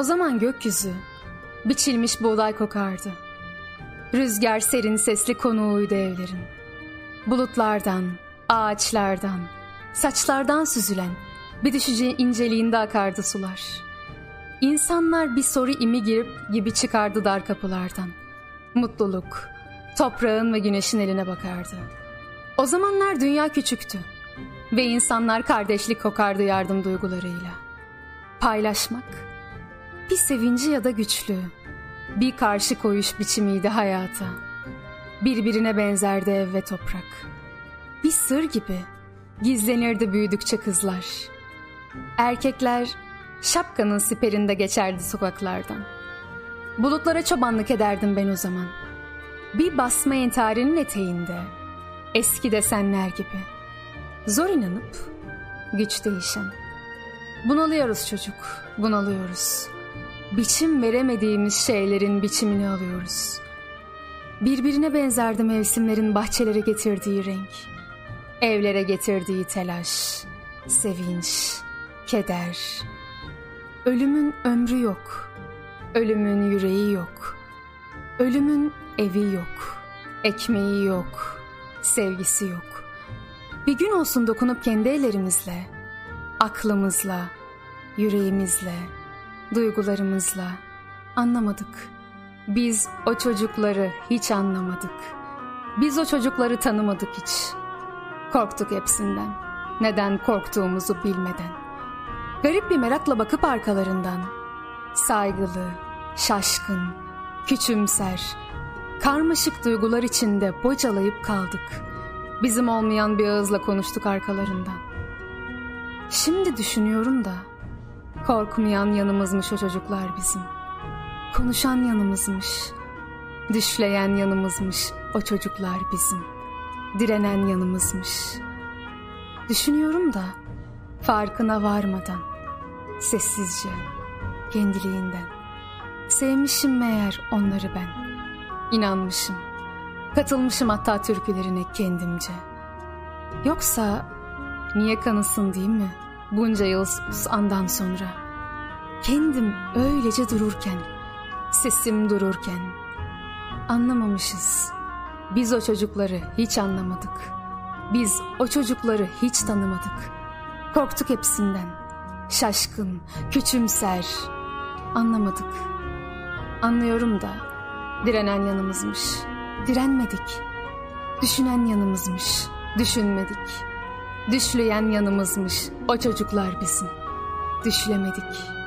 O zaman gökyüzü biçilmiş buğday kokardı. Rüzgar serin sesli konuğuydu evlerin. Bulutlardan, ağaçlardan, saçlardan süzülen bir düşücü inceliğinde akardı sular. İnsanlar bir soru imi girip gibi çıkardı dar kapılardan. Mutluluk, toprağın ve güneşin eline bakardı. O zamanlar dünya küçüktü ve insanlar kardeşlik kokardı yardım duygularıyla. Paylaşmak, bir sevinci ya da güçlü, bir karşı koyuş biçimiydi hayata. Birbirine benzerdi ev ve toprak. Bir sır gibi gizlenirdi büyüdükçe kızlar. Erkekler şapkanın siperinde geçerdi sokaklardan. Bulutlara çobanlık ederdim ben o zaman. Bir basma entarinin eteğinde, eski desenler gibi. Zor inanıp güç değişen. Bunalıyoruz çocuk, bunalıyoruz. Biçim veremediğimiz şeylerin biçimini alıyoruz. Birbirine benzerdi mevsimlerin bahçelere getirdiği renk. Evlere getirdiği telaş, sevinç, keder. Ölümün ömrü yok. Ölümün yüreği yok. Ölümün evi yok. Ekmeği yok. Sevgisi yok. Bir gün olsun dokunup kendi ellerimizle, aklımızla, yüreğimizle, duygularımızla anlamadık. Biz o çocukları hiç anlamadık. Biz o çocukları tanımadık hiç. Korktuk hepsinden. Neden korktuğumuzu bilmeden. Garip bir merakla bakıp arkalarından. Saygılı, şaşkın, küçümser, karmaşık duygular içinde bocalayıp kaldık. Bizim olmayan bir ağızla konuştuk arkalarından. Şimdi düşünüyorum da korkmayan yanımızmış o çocuklar bizim. Konuşan yanımızmış. Düşleyen yanımızmış o çocuklar bizim. Direnen yanımızmış. Düşünüyorum da farkına varmadan sessizce kendiliğinden sevmişim meğer onları ben. İnanmışım. Katılmışım hatta türkülerine kendimce. Yoksa niye kanısın değil mi? Bunca yıl andan sonra. Kendim öylece dururken, sesim dururken. Anlamamışız. Biz o çocukları hiç anlamadık. Biz o çocukları hiç tanımadık. Korktuk hepsinden. Şaşkın, küçümser. Anlamadık. Anlıyorum da direnen yanımızmış. Direnmedik. Düşünen yanımızmış. Düşünmedik. Düşleyen yanımızmış. O çocuklar bizim. Düşlemedik.''